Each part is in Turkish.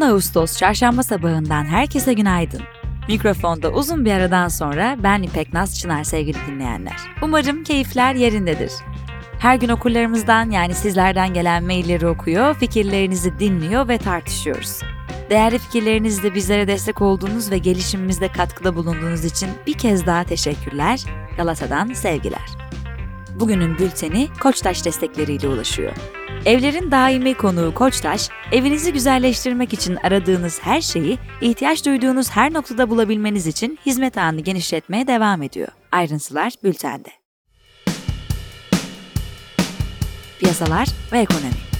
10 Ağustos çarşamba sabahından herkese günaydın. Mikrofonda uzun bir aradan sonra ben İpek Naz Çınar sevgili dinleyenler. Umarım keyifler yerindedir. Her gün okurlarımızdan yani sizlerden gelen mailleri okuyor, fikirlerinizi dinliyor ve tartışıyoruz. Değerli fikirlerinizle bizlere destek olduğunuz ve gelişimimizde katkıda bulunduğunuz için bir kez daha teşekkürler. Galata'dan sevgiler. Bugünün bülteni Koçtaş destekleriyle ulaşıyor. Evlerin daimi konuğu Koçtaş, evinizi güzelleştirmek için aradığınız her şeyi, ihtiyaç duyduğunuz her noktada bulabilmeniz için hizmet ağını genişletmeye devam ediyor. Ayrıntılar bültende. Piyasalar ve ekonomi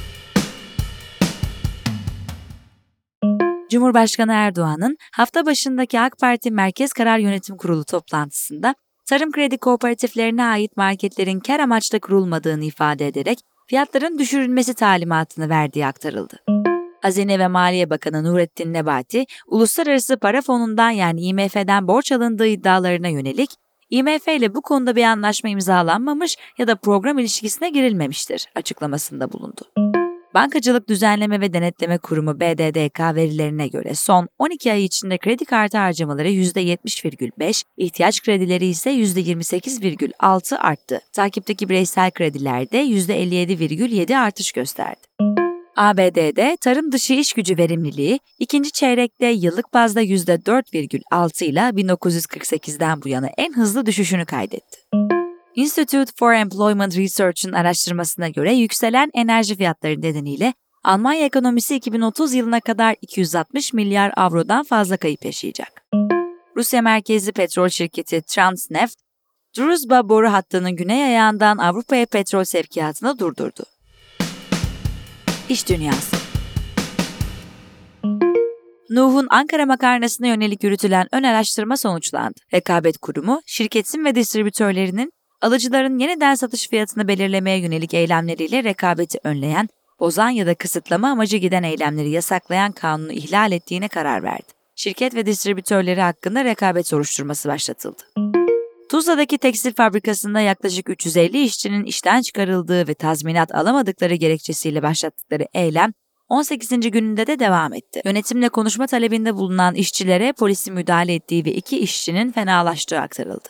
Cumhurbaşkanı Erdoğan'ın hafta başındaki AK Parti Merkez Karar Yönetim Kurulu toplantısında tarım kredi kooperatiflerine ait marketlerin kar amaçlı kurulmadığını ifade ederek fiyatların düşürülmesi talimatını verdiği aktarıldı. Hazine ve Maliye Bakanı Nurettin Nebati, Uluslararası Para Fonu'ndan yani IMF'den borç alındığı iddialarına yönelik, IMF ile bu konuda bir anlaşma imzalanmamış ya da program ilişkisine girilmemiştir açıklamasında bulundu. Bankacılık Düzenleme ve Denetleme Kurumu BDDK verilerine göre son 12 ay içinde kredi kartı harcamaları %70,5, ihtiyaç kredileri ise %28,6 arttı. Takipteki bireysel kredilerde %57,7 artış gösterdi. ABD'de tarım dışı iş gücü verimliliği ikinci çeyrekte yıllık bazda %4,6 ile 1948'den bu yana en hızlı düşüşünü kaydetti. Institute for Employment Research'ın araştırmasına göre yükselen enerji fiyatları nedeniyle Almanya ekonomisi 2030 yılına kadar 260 milyar avrodan fazla kayıp yaşayacak. Rusya merkezli petrol şirketi Transneft, Druzhba boru hattının güney ayağından Avrupa'ya petrol sevkiyatını durdurdu. İş Dünyası Nuh'un Ankara makarnasına yönelik yürütülen ön araştırma sonuçlandı. Rekabet Kurumu, şirketin ve distribütörlerinin alıcıların yeniden satış fiyatını belirlemeye yönelik eylemleriyle rekabeti önleyen, bozan ya da kısıtlama amacı giden eylemleri yasaklayan kanunu ihlal ettiğine karar verdi. Şirket ve distribütörleri hakkında rekabet soruşturması başlatıldı. Tuzla'daki tekstil fabrikasında yaklaşık 350 işçinin işten çıkarıldığı ve tazminat alamadıkları gerekçesiyle başlattıkları eylem 18. gününde de devam etti. Yönetimle konuşma talebinde bulunan işçilere polisin müdahale ettiği ve iki işçinin fenalaştığı aktarıldı.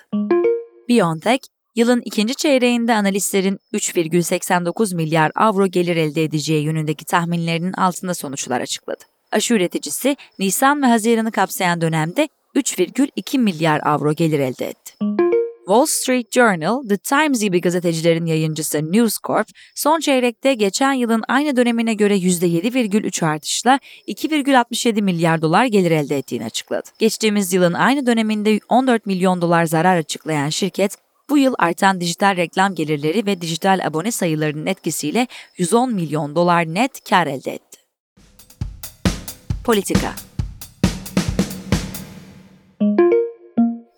BioNTech, Yılın ikinci çeyreğinde analistlerin 3,89 milyar avro gelir elde edeceği yönündeki tahminlerinin altında sonuçlar açıkladı. Aşı üreticisi Nisan ve Haziran'ı kapsayan dönemde 3,2 milyar avro gelir elde etti. Wall Street Journal, The Times gibi gazetecilerin yayıncısı News Corp, son çeyrekte geçen yılın aynı dönemine göre %7,3 artışla 2,67 milyar dolar gelir elde ettiğini açıkladı. Geçtiğimiz yılın aynı döneminde 14 milyon dolar zarar açıklayan şirket, bu yıl artan dijital reklam gelirleri ve dijital abone sayılarının etkisiyle 110 milyon dolar net kar elde etti. Politika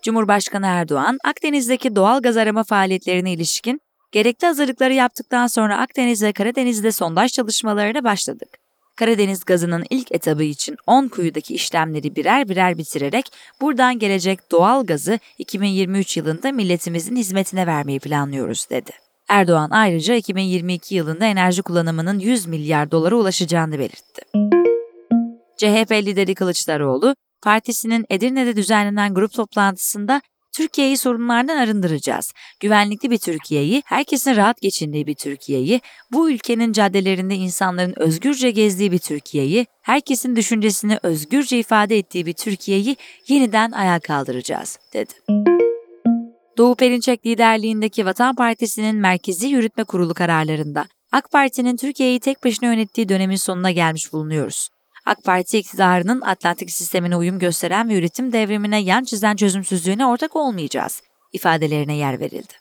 Cumhurbaşkanı Erdoğan, Akdeniz'deki doğal gaz arama faaliyetlerine ilişkin gerekli hazırlıkları yaptıktan sonra Akdeniz ve Karadeniz'de sondaj çalışmalarına başladık. Karadeniz gazının ilk etabı için 10 kuyudaki işlemleri birer birer bitirerek buradan gelecek doğal gazı 2023 yılında milletimizin hizmetine vermeyi planlıyoruz dedi. Erdoğan ayrıca 2022 yılında enerji kullanımının 100 milyar dolara ulaşacağını belirtti. CHP lideri Kılıçdaroğlu, partisinin Edirne'de düzenlenen grup toplantısında Türkiye'yi sorunlardan arındıracağız. Güvenlikli bir Türkiye'yi, herkesin rahat geçindiği bir Türkiye'yi, bu ülkenin caddelerinde insanların özgürce gezdiği bir Türkiye'yi, herkesin düşüncesini özgürce ifade ettiği bir Türkiye'yi yeniden ayağa kaldıracağız, dedi. Doğu Perinçek liderliğindeki Vatan Partisi'nin Merkezi Yürütme Kurulu kararlarında AK Parti'nin Türkiye'yi tek başına yönettiği dönemin sonuna gelmiş bulunuyoruz. AK Parti iktidarının Atlantik sistemine uyum gösteren ve üretim devrimine yan çizen çözümsüzlüğüne ortak olmayacağız ifadelerine yer verildi.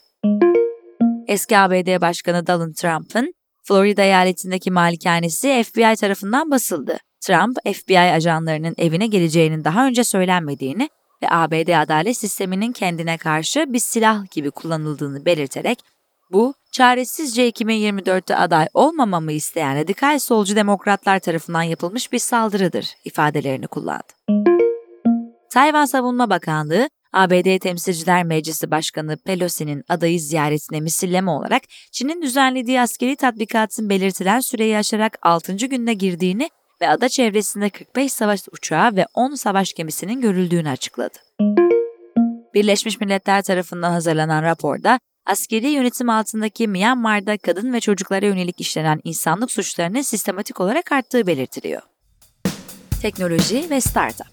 Eski ABD Başkanı Donald Trump'ın Florida eyaletindeki malikanesi FBI tarafından basıldı. Trump, FBI ajanlarının evine geleceğinin daha önce söylenmediğini ve ABD adalet sisteminin kendine karşı bir silah gibi kullanıldığını belirterek bu, çaresizce 2024'te aday olmamamı isteyen radikal solcu demokratlar tarafından yapılmış bir saldırıdır ifadelerini kullandı. Tayvan Savunma Bakanlığı, ABD Temsilciler Meclisi Başkanı Pelosi'nin adayı ziyaretine misilleme olarak Çin'in düzenlediği askeri tatbikatın belirtilen süreyi aşarak 6. gününe girdiğini ve ada çevresinde 45 savaş uçağı ve 10 savaş gemisinin görüldüğünü açıkladı. Birleşmiş Milletler tarafından hazırlanan raporda askeri yönetim altındaki Myanmar'da kadın ve çocuklara yönelik işlenen insanlık suçlarının sistematik olarak arttığı belirtiliyor. Teknoloji ve Startup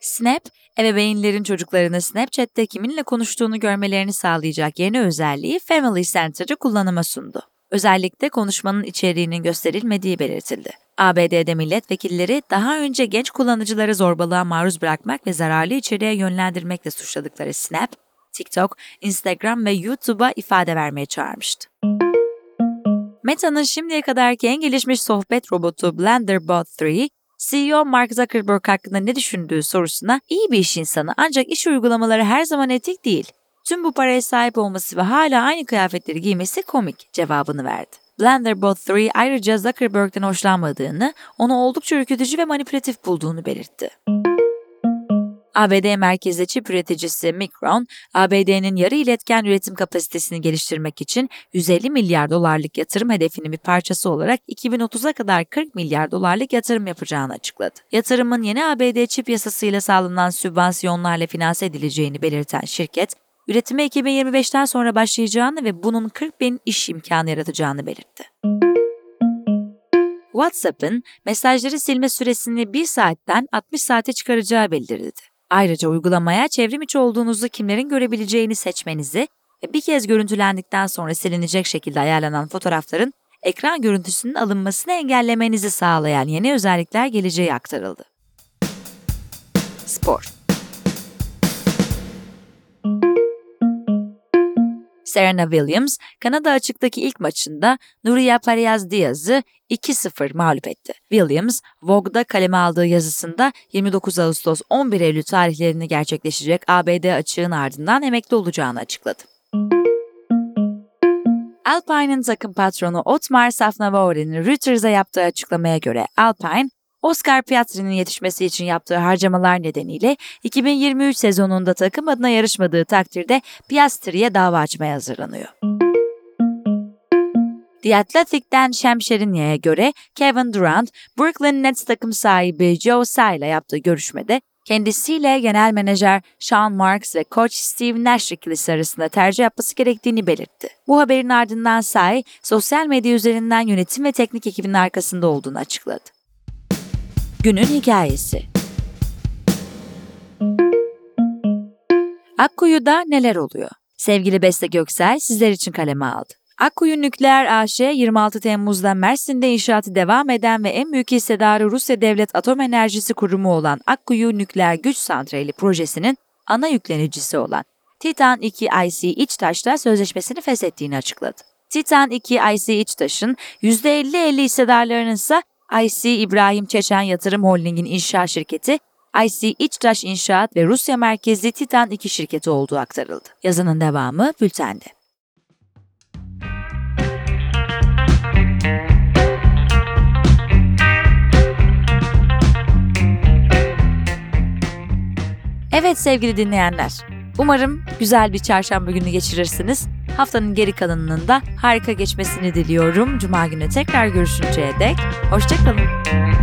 Snap, ebeveynlerin çocuklarını Snapchat'te kiminle konuştuğunu görmelerini sağlayacak yeni özelliği Family Center'ı kullanıma sundu. Özellikle konuşmanın içeriğinin gösterilmediği belirtildi. ABD'de milletvekilleri daha önce genç kullanıcıları zorbalığa maruz bırakmak ve zararlı içeriğe yönlendirmekle suçladıkları Snap, TikTok, Instagram ve YouTube'a ifade vermeye çağırmıştı. Meta'nın şimdiye kadarki en gelişmiş sohbet robotu BlenderBot 3, CEO Mark Zuckerberg hakkında ne düşündüğü sorusuna iyi bir iş insanı ancak iş uygulamaları her zaman etik değil. Tüm bu paraya sahip olması ve hala aynı kıyafetleri giymesi komik cevabını verdi. BlenderBot 3 ayrıca Zuckerberg'den hoşlanmadığını, onu oldukça ürkütücü ve manipülatif bulduğunu belirtti. ABD merkezli çip üreticisi Micron, ABD'nin yarı iletken üretim kapasitesini geliştirmek için 150 milyar dolarlık yatırım hedefinin bir parçası olarak 2030'a kadar 40 milyar dolarlık yatırım yapacağını açıkladı. Yatırımın yeni ABD çip yasasıyla sağlanan sübvansiyonlarla finanse edileceğini belirten şirket, üretime 2025'ten sonra başlayacağını ve bunun 40 bin iş imkanı yaratacağını belirtti. WhatsApp'ın mesajları silme süresini 1 saatten 60 saate çıkaracağı bildirildi. Ayrıca uygulamaya çevrim içi olduğunuzu kimlerin görebileceğini seçmenizi ve bir kez görüntülendikten sonra silinecek şekilde ayarlanan fotoğrafların ekran görüntüsünün alınmasını engellemenizi sağlayan yeni özellikler geleceği aktarıldı. Spor Serena Williams, Kanada açıktaki ilk maçında Nuria Pariaz Diaz'ı 2-0 mağlup etti. Williams, Vogue'da kaleme aldığı yazısında 29 Ağustos 11 Eylül tarihlerini gerçekleşecek ABD açığın ardından emekli olacağını açıkladı. Alpine'ın takım patronu Otmar Safnavori'nin Reuters'a yaptığı açıklamaya göre Alpine, Oscar Piastri'nin yetişmesi için yaptığı harcamalar nedeniyle 2023 sezonunda takım adına yarışmadığı takdirde Piastri'ye dava açmaya hazırlanıyor. The Athletic'ten Şemşerinya'ya göre Kevin Durant, Brooklyn Nets takım sahibi Joe Tsai ile yaptığı görüşmede kendisiyle genel menajer Sean Marks ve koç Steve Nash ikilisi arasında tercih yapması gerektiğini belirtti. Bu haberin ardından Tsai, sosyal medya üzerinden yönetim ve teknik ekibinin arkasında olduğunu açıkladı. Günün Hikayesi Akkuyu'da neler oluyor? Sevgili Beste Göksel sizler için kaleme aldı. Akkuyu Nükleer AŞ 26 Temmuz'da Mersin'de inşaatı devam eden ve en büyük hissedarı Rusya Devlet Atom Enerjisi Kurumu olan Akkuyu Nükleer Güç Santrali projesinin ana yüklenicisi olan Titan 2 IC İçtaş'la sözleşmesini feshettiğini açıkladı. Titan 2 IC İçtaş'ın %50-50 hissedarlarının ise IC İbrahim Çeçen Yatırım Holding'in inşaat şirketi, IC İçtaş İnşaat ve Rusya merkezli Titan 2 şirketi olduğu aktarıldı. Yazının devamı bültende. Evet sevgili dinleyenler, umarım güzel bir çarşamba günü geçirirsiniz. Haftanın geri kalanının da harika geçmesini diliyorum. Cuma günü tekrar görüşünceye dek hoşçakalın.